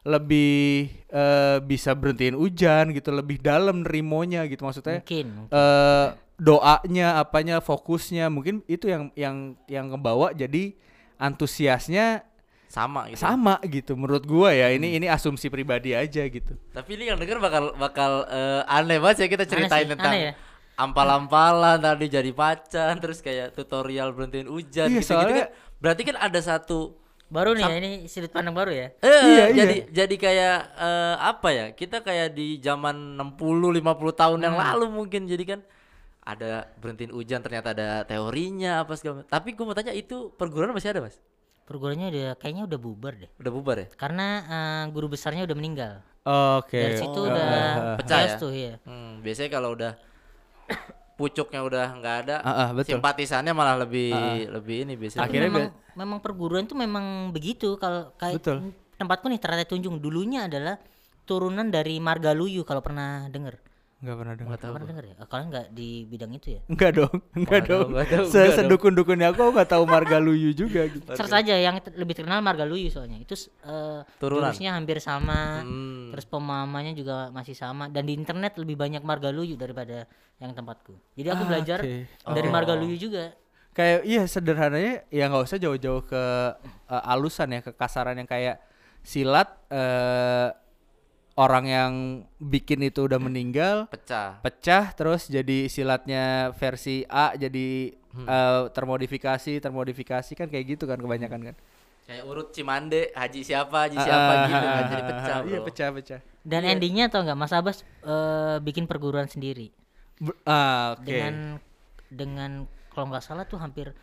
lebih eh, bisa berhentiin hujan gitu lebih dalam nerimonya gitu maksudnya
Mungkin.
eh doanya apanya fokusnya mungkin itu yang yang yang ngebawa jadi antusiasnya
Sama gitu.
sama gitu menurut gua ya ini ini asumsi pribadi aja gitu
Tapi ini yang denger bakal bakal eh, aneh banget ya kita ceritain
sih,
tentang
aneh ya.
ampal-ampalan tadi jadi pacan terus kayak tutorial berhentiin hujan
Iya,
gitu,
soalnya-
kan. Berarti kan ada satu
Baru nih ya, ini sudut pandang baru ya.
eh
Iya, iya.
jadi jadi kayak eh, apa ya? Kita kayak di zaman 60 50 tahun yang
Hmm.
lalu mungkin jadi kan ada berhentiin hujan ternyata ada teorinya apa segala. Tapi gue mau tanya itu perguruan masih ada, Mas?
Perguruannya udah kayaknya udah bubar deh.
Udah bubar ya?
Karena eh, guru besarnya udah meninggal.
oke
Dari situ
Oh,
udah
eh,
Pecah ya?
tuh ya.
Hmm, biasanya kalau udah pucuknya udah nggak ada,
Ah, ah, betul.
simpatisannya malah lebih lebih ini biasanya.
Akhirnya
memang, memang perguruan tuh memang begitu kalau kayak
Betul.
tempatku nih Teratai Tunjung dulunya adalah turunan dari Margaluyu kalau pernah denger.
Nggak pernah dengar
Nggak tahu.
Pernah denger ya? Oh, Kalian nggak di bidang itu ya?
Enggak dong, enggak
Nggak tahu,
dong.
tahu,
Se. Sedukun-dukunnya aku nggak tahu Margaluyu juga gitu.
Search aja yang lebih terkenal Margaluyu soalnya. Itu eh,
Turunan.
jurusnya hampir sama.
Hmm.
Terus pemahamannya juga masih sama dan di internet lebih banyak Margaluyu daripada yang tempatku. Jadi aku
Ah,
belajar
oke.
dari
Oh.
Margaluyu juga.
Kayak iya sederhananya ya nggak usah jauh-jauh ke eh, alusan ya, ke kasaran yang kayak silat eh orang yang bikin itu udah meninggal
Pecah.
pecah terus jadi silatnya versi A jadi eh, termodifikasi termodifikasi kan kayak gitu kan kebanyakan kan
Kayak urut Cimande, Haji siapa, Haji
Ah,
siapa
ah,
gitu kan
ah,
jadi
ah,
pecah,
ah,
Bro.
iya pecah pecah
Dan endingnya tau nggak Mas Abbas eh, bikin perguruan sendiri
Ber- ah oke
dengan dengan kalau nggak salah tuh hampir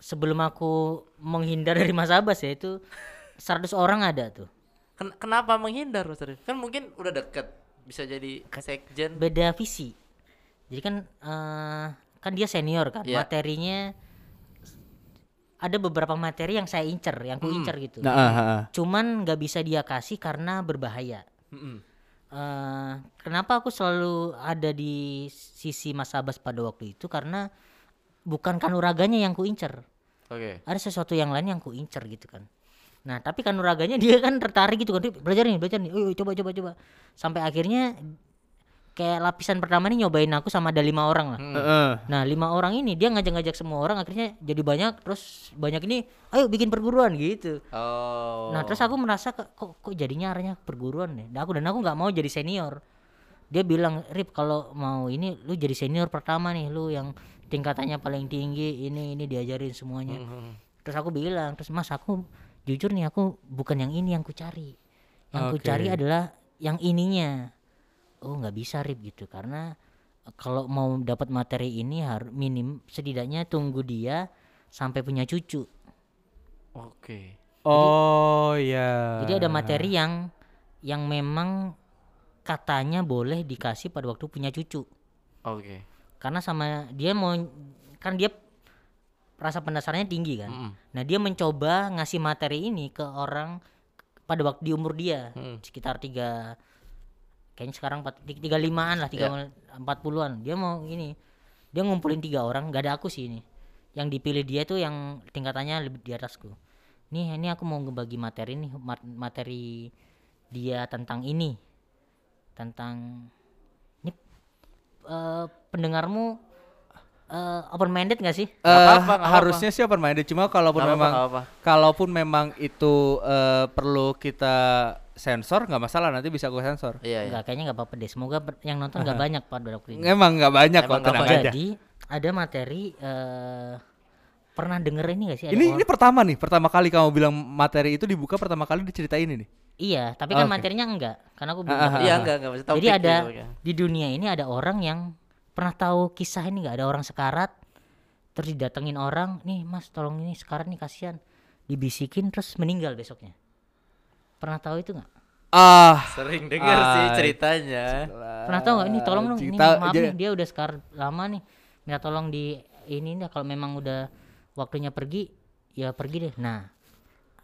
sebelum aku menghindar dari Mas Abbas ya itu 100 orang ada tuh.
Ken- kenapa menghindar, Mas Arif? Kan mungkin udah deket, bisa jadi sekjen.
Beda visi. Jadi kan eh, kan dia senior kan,
Iya.
materinya ada beberapa materi yang saya incer, yang ku incer gitu.
nah ah, ah, ah.
Cuman nggak bisa dia kasih karena berbahaya.
Mm-mm.
eh kenapa aku selalu ada di sisi Mas Abbas pada waktu itu karena bukan kanuraganya yang kuincer
Oke.
ada sesuatu yang lain yang kuincer gitu kan nah tapi kanuraganya dia kan tertarik gitu kan "Rip, belajar nih belajar nih oh, coba coba coba sampai akhirnya kayak lapisan pertama nih nyobain aku sama ada lima orang lah
Hmm.
Nah lima orang ini dia ngajak-ngajak semua orang akhirnya jadi banyak terus banyak ini ayo bikin perguruan gitu
Oh.
Nah terus aku merasa kok kok, jadinya arahnya perguruan deh. Dan aku dan aku nggak mau jadi senior. Dia bilang Rip kalau mau ini lu jadi senior pertama nih lu yang tingkatannya paling tinggi ini ini diajarin semuanya.
Mhm.
Terus aku bilang terus mas aku jujur nih aku bukan yang ini yang ku cari. Yang ku
Oke.
cari adalah yang ininya oh nggak bisa rib gitu karena kalau mau dapat materi ini harus minim setidaknya tunggu dia sampai punya cucu
Oke.
Oh ya.
jadi ada materi yang yang memang katanya boleh dikasih pada waktu punya cucu
Oke.
karena sama dia mau kan dia rasa penasarannya tinggi kan.
Mm-mm.
nah dia mencoba ngasih materi ini ke orang pada waktu di umur dia
Mm.
sekitar tiga kayaknya sekarang tiga limaan lah tiga empat puluhan. Dia mau ini dia ngumpulin tiga orang nggak ada aku sih ini. Yang dipilih dia tuh yang tingkatannya lebih di atasku. Nih ini aku mau ngebagi materi nih mat- materi dia tentang ini. Tentang ini eh, pendengarmu eh, open minded gak sih
Eh,
apa-apa, nggak
harusnya sih open minded cuma kalaupun
Nggak apa-apa,
memang
nggak apa-apa.
kalaupun memang itu eh, perlu kita sensor nggak masalah nanti bisa gue sensor.
Iya, iya.
Enggak, kayaknya nggak apa-apa deh. Semoga yang nonton nggak banyak pada waktu ini.
Emang nggak banyak
Emang
kok
nggak
tenang aja.
Jadi ada materi eh pernah denger ini gak sih? Ada
Ini
orang-
ini pertama nih, pertama kali kamu bilang materi itu dibuka pertama kali diceritain ini.
Iya, tapi kan
Oke.
materinya enggak, karena aku belum. Tahu.
Iya enggak enggak
Jadi ada
gitu, ya.
di dunia ini ada orang yang pernah tahu kisah ini nggak? Ada orang sekarat, terus didatengin orang, nih mas tolong ini sekarat nih kasihan, dibisikin terus meninggal besoknya. Pernah tahu itu nggak?
Ah,
sering dengar sih
Ah,
ceritanya.
Pernah tahu nggak? Ini tolong dong, ini maaf nih dia udah sekarat lama nih, minta tolong di ini nih kalau memang udah waktunya pergi, ya pergi deh. Nah,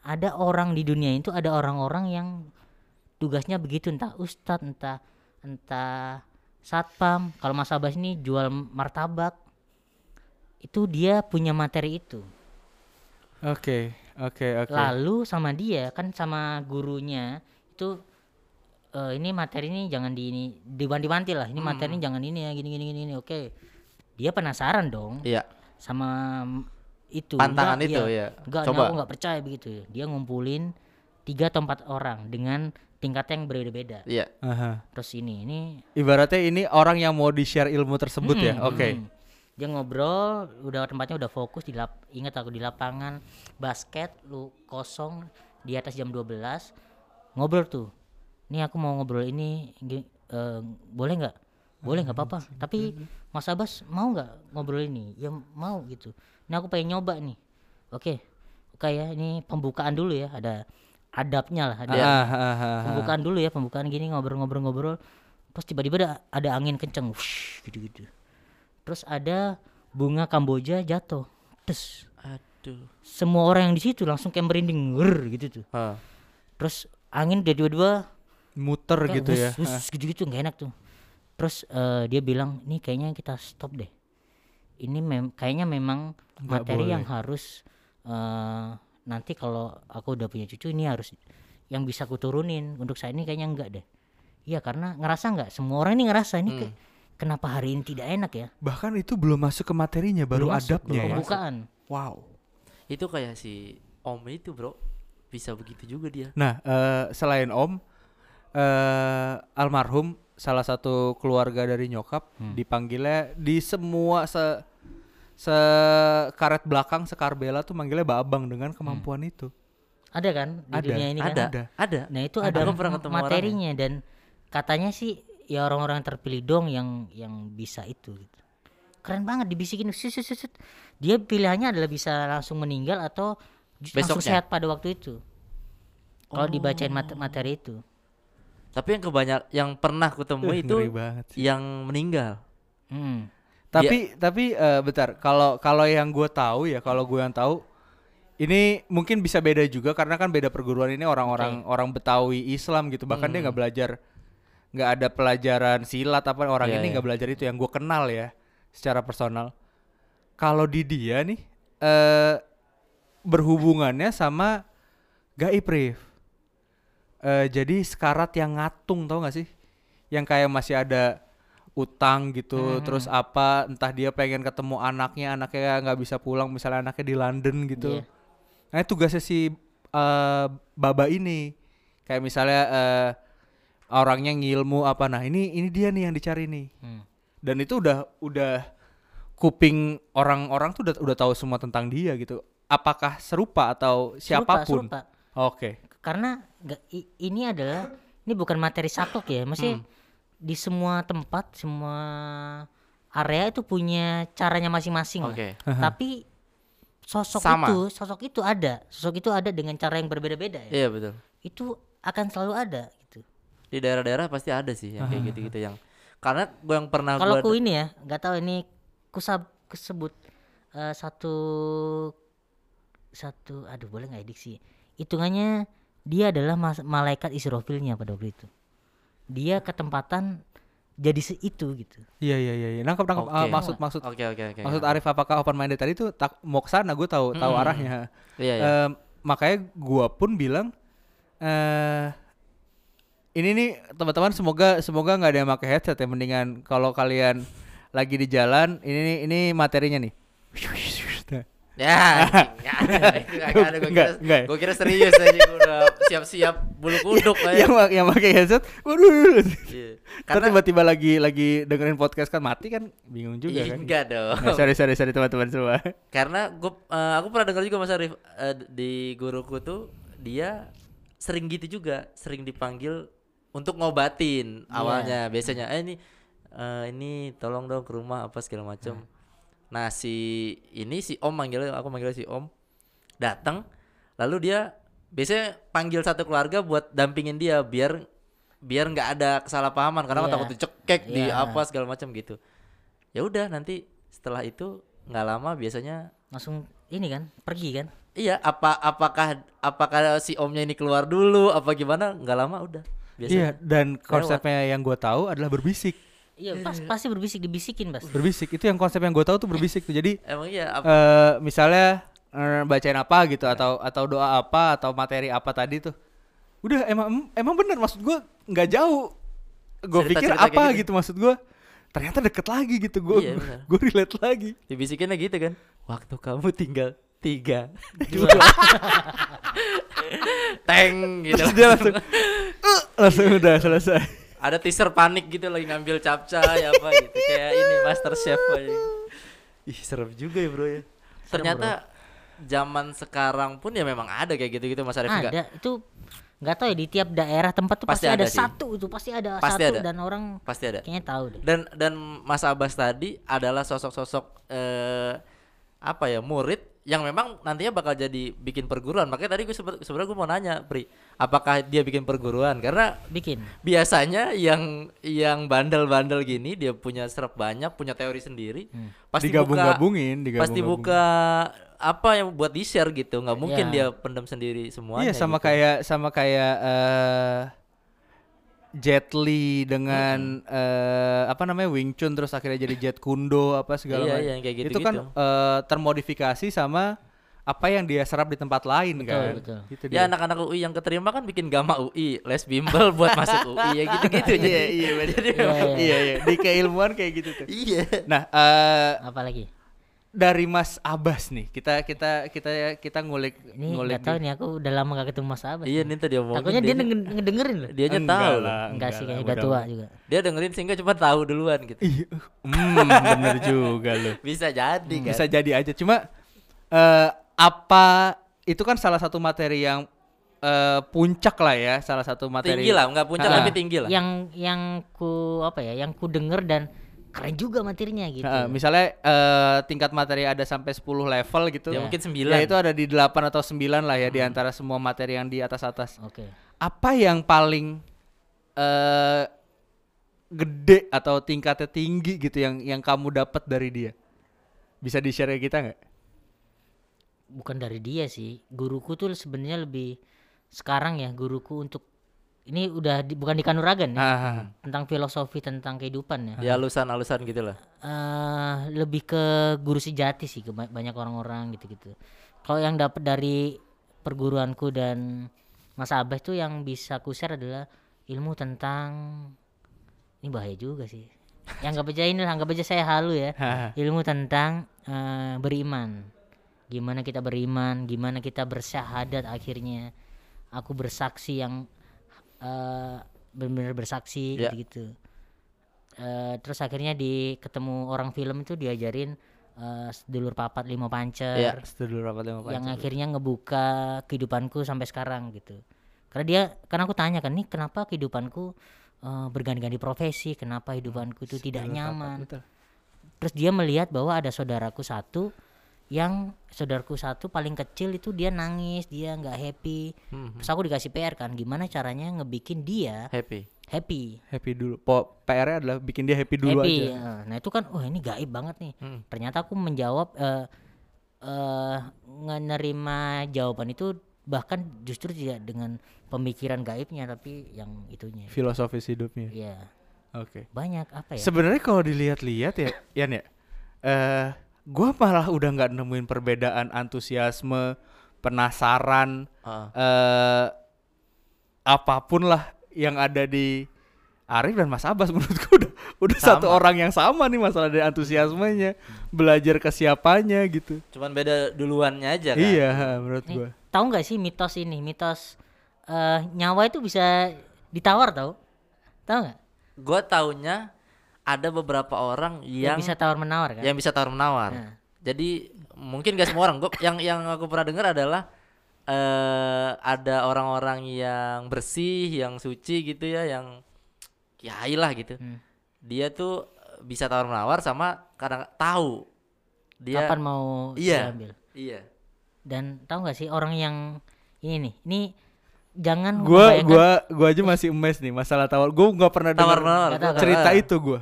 ada orang di dunia itu ada orang-orang yang tugasnya begitu entah ustadz entah entah satpam kalau Mas Abbas ini jual martabak itu dia punya materi itu
Oke, oke, oke.
lalu sama dia kan sama gurunya itu eh, ini materi ini jangan di ini diwanti-wanti lah ini materi ini jangan ini ya gini gini gini, gini. oke dia penasaran dong
Iya.
sama itu
Pantangan
Enggak,
itu,
iya.
ya.
enggak
Coba.
aku nggak percaya begitu dia ngumpulin tiga atau empat orang dengan tingkat yang berbeda-beda.
Iya.
Aha.
terus ini ini
Ibaratnya ini orang yang mau di share ilmu tersebut ya.
Mm-mm,
Oke.
mm-mm. dia ngobrol udah tempatnya udah fokus di lap ingat aku di lapangan. Basket lu kosong di atas jam 12 ngobrol tuh. Ini aku mau ngobrol ini eh, boleh nggak? Boleh nggak apa-apa. Tapi Mas Abbas mau nggak ngobrol ini? Ya mau gitu. Ini aku pengen nyoba nih. Oke oke ya ini pembukaan dulu ya. Ada adabnya lah ada
Ah, ah, ah, ah.
pembukaan dulu ya pembukaan gini ngobrol-ngobrol-ngobrol terus tiba-tiba ada, ada angin kenceng wush, gitu-gitu terus ada bunga kamboja jatuh terus
Aduh.
semua orang yang di situ langsung kayak merinding ger gitu tuh
Hah.
terus angin dia tiba-tiba
Muter
kayak
gitu ya.
wus, wus, gitu-gitu nggak enak tuh terus eh, dia bilang ini kayaknya kita stop deh ini mem kayaknya memang
Nggak
materi
boleh.
yang harus eh, nanti kalau aku udah punya cucu ini harus yang bisa aku turunin untuk saat ini kayaknya enggak deh iya karena ngerasa nggak semua orang ini ngerasa ini
Hmm.
ke- kenapa hari ini tidak enak ya
Bahkan itu belum masuk ke materinya, baru
Belum masuk,
adabnya
belum
ya.
pembukaan
Wow.
Itu kayak si Om itu, Bro. Bisa begitu juga dia.
Nah, eh, selain Om, eh almarhum salah satu keluarga dari nyokap
Hmm.
dipanggilnya di semua se se karet belakang sekarbela tuh manggilnya Babang dengan kemampuan itu.
ada kan di
Ada,
dunia ini kan
ada,
Ada.
ada.
Nah itu
Ada.
ada
Aku pernah ketemu orangnya.
materinya dan katanya sih ya orang-orang yang terpilih dong yang yang bisa itu gitu. Keren banget dibisikin sus, sus, sus, sus. Dia pilihannya adalah bisa langsung meninggal atau ju- langsung
Besoknya?
sehat pada waktu itu. Kalau dibacain mat- materi itu.
Tapi yang kebanyak yang pernah kutemu
Uh,
itu
banget sih.
yang meninggal.
Hmm.
Tapi tapi eh, bentar, kalau kalau yang gue tahu ya, kalau gue yang tahu ini mungkin bisa beda juga karena kan beda perguruan ini orang-orang orang Betawi Islam gitu. Bahkan dia nggak belajar nggak ada pelajaran silat apa orang
Iya,
ini
iya.
nggak belajar itu yang gue kenal ya secara personal. Kalau di dia nih eh berhubungannya sama gaib Rif. Eh, jadi sekarat yang ngatung tau gak sih? Yang kayak masih ada utang gitu, terus apa? Entah dia pengen ketemu anaknya, anaknya nggak bisa pulang, misalnya anaknya di London gitu.
Iya.
Nah tugasnya si eh, Baba ini, kayak misalnya eh, orangnya ngilmu apa? Nah ini ini dia nih yang dicari nih.
Hmm.
Dan itu udah udah kuping orang-orang tuh udah udah tahu semua tentang dia gitu. Apakah serupa atau
Serupa,
siapa pun?
serupa.
Oke.
Karena nggak i- ini adalah ini bukan materi saklek ya maksudnya
Hmm.
Di semua tempat semua area itu punya caranya masing-masing lah.
Oke.
tapi sosok
Sama.
itu sosok itu ada sosok itu ada dengan cara yang berbeda-beda ya
Iya betul.
itu akan selalu ada gitu
Di daerah-daerah pasti ada sih yang kayak gitu-gitu yang karena gue yang pernah
kalau
gua
ku ini ya nggak tahu ini kusab kesebut eh, satu satu aduh boleh nggak ediksi hitungannya dia adalah mas- malaikat Israfilnya pada waktu itu dia ketempatan jadi se itu gitu
Iya iya iya. iya. Nangkep nangkep. Ah,
Oke.
maksud maksud
Oke oke oke.
maksud Arif apakah open minded tadi tuh tak mau ke sana gue tahu tahu
Hmm.
arahnya.
Iya iya.
Em, makanya gua pun bilang eh ini nih teman-teman semoga semoga nggak ada yang pakai headset ya mendingan kalau kalian lagi di jalan ini nih ini materinya nih.
Ya, anjing, nggak ada, itu nggak ada. Gue kira, serius aja, gua udah siap-siap bulu kuduk ya.
yang yang pakai headset, waduh.
Iya.
Karena tiba-tiba lagi lagi dengerin podcast kan mati kan bingung juga
Iya,
kan.
enggak dong.
Nah, sorry sorry sorry teman-teman semua.
Karena gue aku pernah dengar juga Mas Arif eh, di guruku tuh dia sering gitu juga, sering dipanggil untuk ngobatin awalnya biasanya eh ini eh, ini tolong dong ke rumah apa segala macam. Nah, si ini si Om manggilnya aku manggilnya si Om datang lalu dia biasanya panggil satu keluarga buat dampingin dia biar biar nggak ada kesalahpahaman karena
Iya.
takut dicekek di
Iya.
apa segala macam gitu. Ya udah nanti setelah itu nggak lama biasanya
langsung ini kan pergi kan
Iya, apa apakah apakah si omnya ini keluar dulu apa gimana? Nggak lama udah. Biasa.
Iya dan konsepnya yang gue tahu adalah berbisik.
Iya pas pasti berbisik dibisikin bas
Berbisik itu yang konsep yang gue tahu tuh berbisik tuh. Jadi
Emang iya apa?
eh misalnya eh, bacain apa gitu atau atau doa apa atau materi apa tadi tuh. Udah emang emang bener maksud gue nggak jauh. Gue pikir apa
gitu.
gitu. maksud gue. Ternyata deket lagi gitu gue.
Iya,
gue relate lagi.
Dibisikinnya gitu kan. Waktu kamu tinggal tiga Teng gitu.
Terus dia langsung "Eh," langsung udah selesai.
Ada teaser panik gitu lagi ngambil capcay apa gitu. Kayak ini Master Chef aja. Ih, serem juga ya, Bro ya. Ternyata zaman sekarang pun ya memang ada kayak gitu-gitu Mas Arif enggak?
ada itu nggak tahu ya di tiap daerah tempat tuh
Pasti
pasti, ada,
ada sih.
satu itu pasti ada
Pasti
satu
ada.
dan orang
Pasti ada.
kayaknya tahu deh
dan dan Mas Abbas tadi adalah sosok-sosok eh apa ya murid yang memang nantinya bakal jadi bikin perguruan makanya tadi gue sebenarnya gue mau nanya Pri apakah dia bikin perguruan karena
bikin
biasanya yang yang bandel-bandel gini dia punya serap banyak punya teori sendiri pasti buka
Digabung-gabungin, digabung-gabungin.
pasti buka apa yang buat di share gitu nggak mungkin
Iya.
dia pendam sendiri semuanya
Iya sama
gitu.
kayak sama kayak eh Jet Li dengan eh apa namanya Wing Chun terus akhirnya jadi Jet Kundo apa segala
Iya,
macam.
iya, yang kayak
Itu kan eh, termodifikasi sama apa yang dia serap di tempat lain kan.
betul.
Itu
ya anak-anak UI yang keterima kan bikin gamma UI les bimbel buat masuk UI ya gitu-gitu jadi
iya iya
jadi
Iya, iya.
iya iya di keilmuan kayak gitu tuh.
iya
Nah, eh
apalagi
dari Mas Abbas nih, kita kita kita kita ngulik
ini
ngulik
nggak tahu nih aku udah lama gak ketemu Mas Abbas
iya nih tadi omongin
takutnya dia
dia
nge- ngedengerin loh
dia
Enggak
tahu loh.
lah,
enggak sih kayaknya udah tua juga
dia dengerin sehingga cuma tahu duluan gitu
Iya, hmm, bener juga loh.
bisa jadi kan
Bisa jadi aja. Cuma eh apa itu kan salah satu materi yang eh, puncak lah ya, salah satu materi.
tinggi lah nggak puncak
Ah.
tapi tinggi lah
yang yang ku apa ya yang ku denger dan keren juga materinya gitu
Heeh, misalnya eh, tingkat materi ada sampai 10 level gitu.
ya mungkin
Ya
sembilan
itu ada di 8 atau 9 lah ya di antara semua materi yang di atas-atas.
oke
Apa yang paling eh gede atau tingkatnya tinggi gitu yang yang kamu dapat dari dia? Bisa di-share ke kita nggak?
bukan dari dia sih guruku tuh sebenarnya lebih sekarang ya guruku untuk ini udah di- bukan di kanuragan ya
Ah,
tentang filosofi tentang kehidupan ya
ya alusan-alusan gitu lah
eh lebih ke guru sejati sih ke ba- banyak orang-orang gitu-gitu. Kalau yang dapat dari perguruanku dan Mas Abah itu yang bisa ku share adalah ilmu tentang ini bahaya juga sih. Yang nggak percaya ini anggap aja saya halu ya. ilmu tentang eh, beriman. Gimana kita beriman, gimana kita bersyahadat akhirnya. Aku bersaksi yang eh, benar-benar bersaksi
Ya.
gitu-gitu. Eh, terus akhirnya di ketemu orang film itu diajarin eh, sedulur papat lima pancer
Iya.
Sedulur rapat lima
yang
pancer.
akhirnya ngebuka kehidupanku sampai sekarang gitu karena dia karena aku tanya kan nih kenapa kehidupanku eh, berganti-ganti profesi kenapa hidupanku itu tidak nyaman
Betul.
terus dia melihat bahwa ada saudaraku satu yang saudaraku satu paling kecil itu dia nangis dia nggak happy
Hmm,
terus aku dikasih PR kan gimana caranya ngebikin dia
happy.
happy
Happy dulu. Po PR-nya adalah bikin dia happy dulu
happy
aja.
eh. nah itu kan wah ini gaib banget nih
Hmm.
ternyata aku menjawab eh eh menerima jawaban itu bahkan justru tidak dengan pemikiran gaibnya tapi yang itunya
Filosofis hidupnya.
ya
Oke.
banyak apa ya
Sebenarnya kalau dilihat-lihat ya, Yan ya, eh, gua malah udah nggak nemuin perbedaan antusiasme, penasaran,
Ah.
eh, apa pun lah yang ada di Arif dan Mas Abbas menurutku udah udah satu orang yang sama nih masalah dari antusiasmenya, belajar ke siapanya gitu.
Cuman beda duluannya aja kan.
Iya, menurut gua.
tahu nggak sih mitos ini mitos eh, nyawa itu bisa ditawar tahu tahu nggak
Gua taunya ada beberapa orang
yang
yang
bisa tawar menawar kan
yang bisa tawar menawar.
Nah.
Jadi mungkin gak semua orang. Gua yang yang aku pernah dengar adalah eh ada orang-orang yang bersih, yang suci gitu ya, yang kiai lah gitu.
Hmm.
Dia tuh bisa tawar menawar sama kadang tahu dia
kapan mau
Iya.
diambil
Iya.
dan tahu nggak sih orang yang ini nih ini jangan
Gua gua gua aja masih emes nih masalah tawar. Gua nggak pernah
Tawar
dengar
menawar.
Cerita itu gua.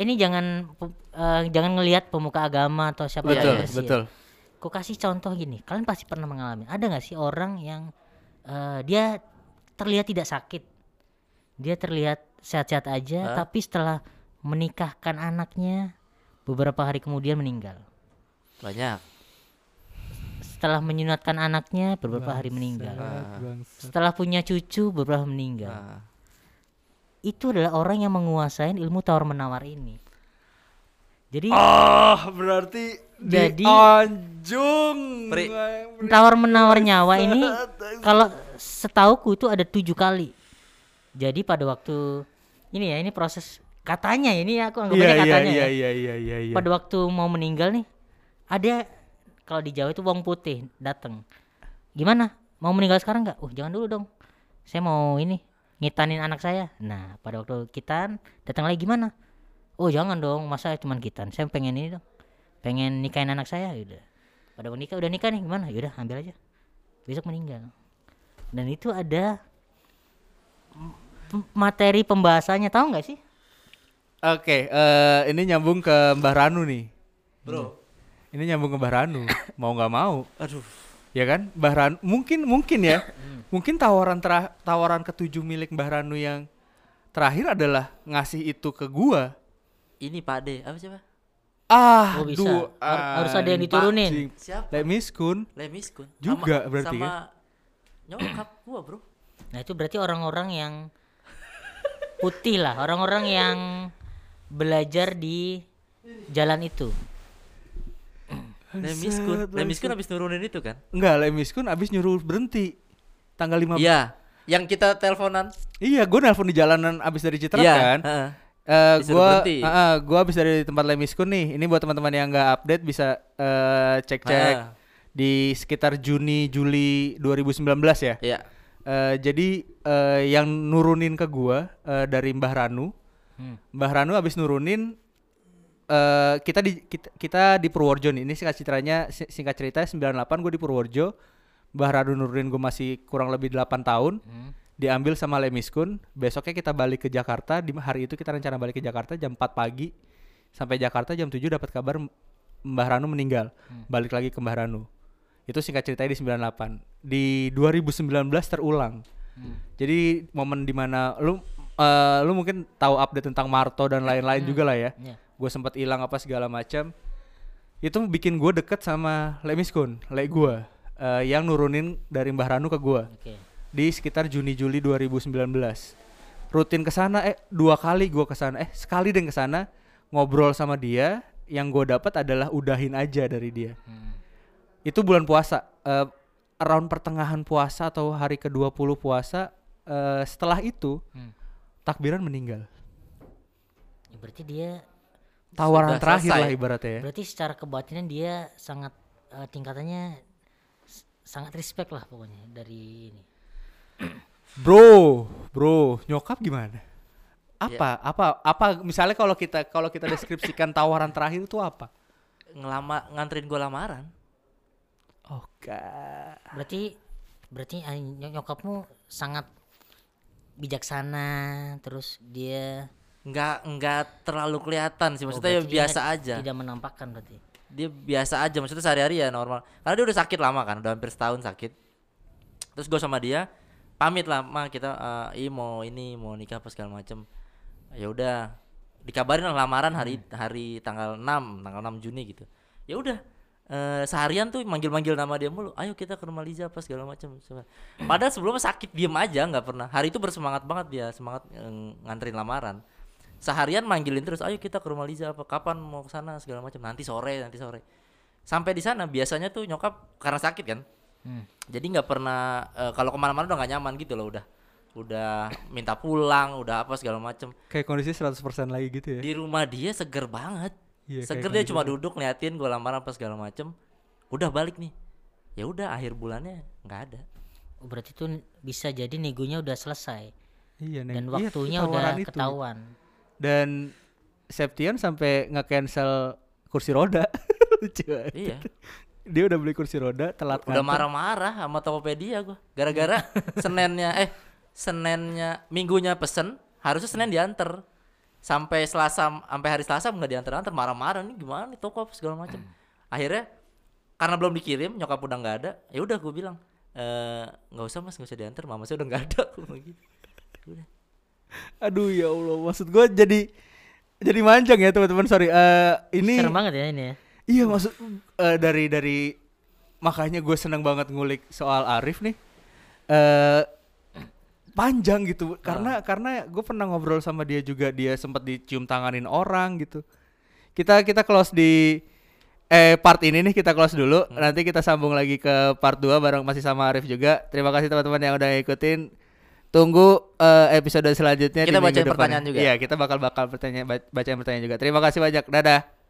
Ini jangan eh, jangan ngelihat pemuka agama atau siapa
Betul,
yang bersih ya.
betul.
Ku kasih contoh gini, kalian pasti pernah mengalami. Ada nggak sih orang yang eh, dia terlihat tidak sakit, dia terlihat sehat-sehat aja,
Hah?
tapi setelah menikahkan anaknya beberapa hari kemudian meninggal.
Banyak.
Setelah menyunatkan anaknya beberapa hari meninggal.
Bangsat.
Setelah punya cucu beberapa meninggal.
Nah,
Itu adalah orang yang menguasai ilmu tawar menawar ini. Jadi
Ah, berarti
Jadi-
di anjung.
Tawar menawar nyawa ini kalau setauku itu ada tujuh kali jadi pada waktu ini ya ini proses katanya ini aku
Iya
anggapnya
iya
katanya
iya
ya
iya iya iya iya.
pada waktu mau meninggal nih ada kalau di Jawa itu wong putih datang gimana mau meninggal sekarang nggak uh jangan dulu dong saya mau ini ngitanin anak saya. Nah pada waktu kita datang lagi gimana? Oh jangan dong masa cuman kitan saya pengen ini dong pengen nikahin anak saya. Udah. Pada nikah udah nikah nih gimana? Yaudah ambil aja besok meninggal. Dan itu ada materi pembahasannya tahu nggak sih?
Oke, eh, ini nyambung ke Mbah Ranu nih.
Bro.
Ini nyambung ke Mbah Ranu. mau nggak mau,
Aduh.
Ya kan? Mbah Ranu mungkin mungkin ya.
Hmm.
mungkin tawaran tera- tawaran ketujuh milik Mbah Ranu yang terakhir adalah ngasih itu ke gua.
Ini Pak De, apa siapa?
Ah,
Oh, bisa.
duh,
Har- harus ada yang diturunin.
Siapa?
Let miskun.
Lemiskun.
Juga
Sama-
berarti
sama
kan?
nyokap gua, Bro.
Nah itu berarti orang-orang yang putih lah, orang-orang yang belajar di jalan itu.
Lemiskun. Lemiskun habis nurunin itu kan?
Enggak, let miskun abis nyuruh berhenti. Tanggal 15.
Iya. Yang kita teleponan.
Iya, gua nelpon di jalanan abis dari Citra
Iya.
kan.
Disuruh
gua
berhenti.
Heeh, gua habis dari tempat Lemiskun nih. Ini buat teman-teman yang nggak update bisa eh, cek-cek
Ah.
di sekitar Juni Juli 2019 ya.
Iya.
Eh, jadi eh, yang nurunin ke gua eh, dari Mbah Ranu.
Hmm.
Mbah Ranu habis nurunin eh kita di kita, kita di Purworejo nih. Ini singkat ceritanya si- singkat cerita 98 gue di Purworejo. Mbah Ranu nurunin gue masih kurang lebih 8 tahun.
Hmm.
Diambil sama Lemiskun. Besoknya kita balik ke Jakarta. Di hari itu kita rencana balik ke Jakarta jam 4 pagi. Sampai Jakarta jam 7 dapat kabar Mbah Ranu meninggal. Balik lagi ke Mbah Ranu. Itu singkat ceritanya di 98. Di 2019 terulang.
Hmm.
Jadi momen di mana lu eh, lu mungkin tahu update tentang Marto dan lain-lain juga lah ya.
Ya.
Gue sempat hilang apa segala macam. Itu bikin gue deket sama Lemiskun, Le gue, eh, yang nurunin dari Mbah Ranu ke gue
Oke.
di sekitar Juni Juli 2019. Rutin ke sana eh dua kali gue ke sana. Eh sekali deh ke sana ngobrol sama dia. Yang gue dapat adalah udahin aja dari dia.
Hmm.
Itu bulan puasa. eh around pertengahan puasa atau hari ke-20 puasa eh setelah itu
Hmm.
takbiran meninggal.
Ya, berarti dia
Tawaran
Sudah
terakhir
selesai.
lah ibaratnya ya.
berarti secara kebatinan dia sangat eh, tingkatannya sangat respect lah pokoknya dari ini.
Bro, bro, nyokap gimana? Apa?
Ya.
Apa? Apa misalnya kalau kita kalau kita deskripsikan tawaran terakhir itu apa?
Ngelama nganterin gue lamaran.
Oke.
Berarti berarti ah, ny- nyokapmu sangat bijaksana terus dia
Nggak nggak terlalu kelihatan sih.
oh,
Maksudnya ya
berarti dia
biasa aja.
Tidak menampakkan berarti.
Dia biasa aja. Maksudnya sehari-hari ya normal. Karena dia udah sakit lama kan. Udah hampir setahun sakit. Terus gue sama dia pamit lah, ma kita eh, ih mau ini mau nikah apa segala macem. Ya udah dikabarin lah lamaran hari hari tanggal 6 tanggal 6 Juni gitu. Ya udah eh, seharian tuh manggil-manggil nama dia mulu. Ayo kita ke rumah Liza apa segala macam. Padahal sebelumnya sakit diem aja nggak pernah. Hari itu bersemangat banget dia semangat eh, nganterin lamaran. Seharian manggilin terus, ayo kita ke rumah Liza apa kapan mau ke sana segala macam. Nanti sore, nanti sore. Sampai di sana biasanya tuh nyokap karena sakit kan.
Hmm.
Jadi nggak pernah eh, kalau ke mana-mana udah nggak nyaman gitu loh udah. Udah minta pulang, udah apa segala macam.
Kayak kondisi 100% lagi gitu ya.
Di rumah dia seger banget.
Iya,
seger dia cuma duduk ngeliatin gue lamaran apa segala macem. Udah balik nih. Ya udah akhir bulannya nggak ada.
Oh, berarti itu bisa jadi negonya udah selesai
Iya, Neng.
dan
Iya,
waktunya
tawaran
udah
itu.
ketahuan.
Dan Septian sampai nge-cancel kursi roda. Lucu banget.
Iya.
Dia udah beli kursi roda, telat
Udah marah-marah sama Tokopedia gua. Gara-gara Seninnya eh Seninnya Minggunya pesen, harusnya Senin diantar. Sampai Selasa sampai hari Selasa nggak diantar-antar, marah-marah nih gimana nih toko apa segala macam. Akhirnya karena belum dikirim, nyokap udah nggak ada. Ya udah gue bilang, "Eh, nggak usah Mas, nggak usah diantar, mama saya udah nggak ada." Bilang gitu. Udah.
Aduh ya Allah, maksud gue jadi jadi manjang ya teman-teman. Sorry, Eh ini
Serem banget ya ini ya.
Iya maksud eh, dari dari makanya gue seneng banget ngulik soal Arif nih. Eh panjang gitu karena karena gue pernah ngobrol sama dia juga dia sempat dicium tanganin orang gitu. Kita kita close di eh part ini nih kita close dulu. Nanti kita sambung lagi ke part 2 bareng masih sama Arif juga. Terima kasih teman-teman yang udah ngikutin. Tunggu eh, episode selanjutnya
Kita
depan
pertanyaan
ya.
juga.
Iya, kita bakal bakal pertanyaan bacain pertanyaan juga. Terima kasih banyak. Dadah.